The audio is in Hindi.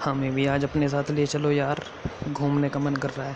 हमें भी आज अपने साथ ले चलो यार घूमने का मन कर रहा है।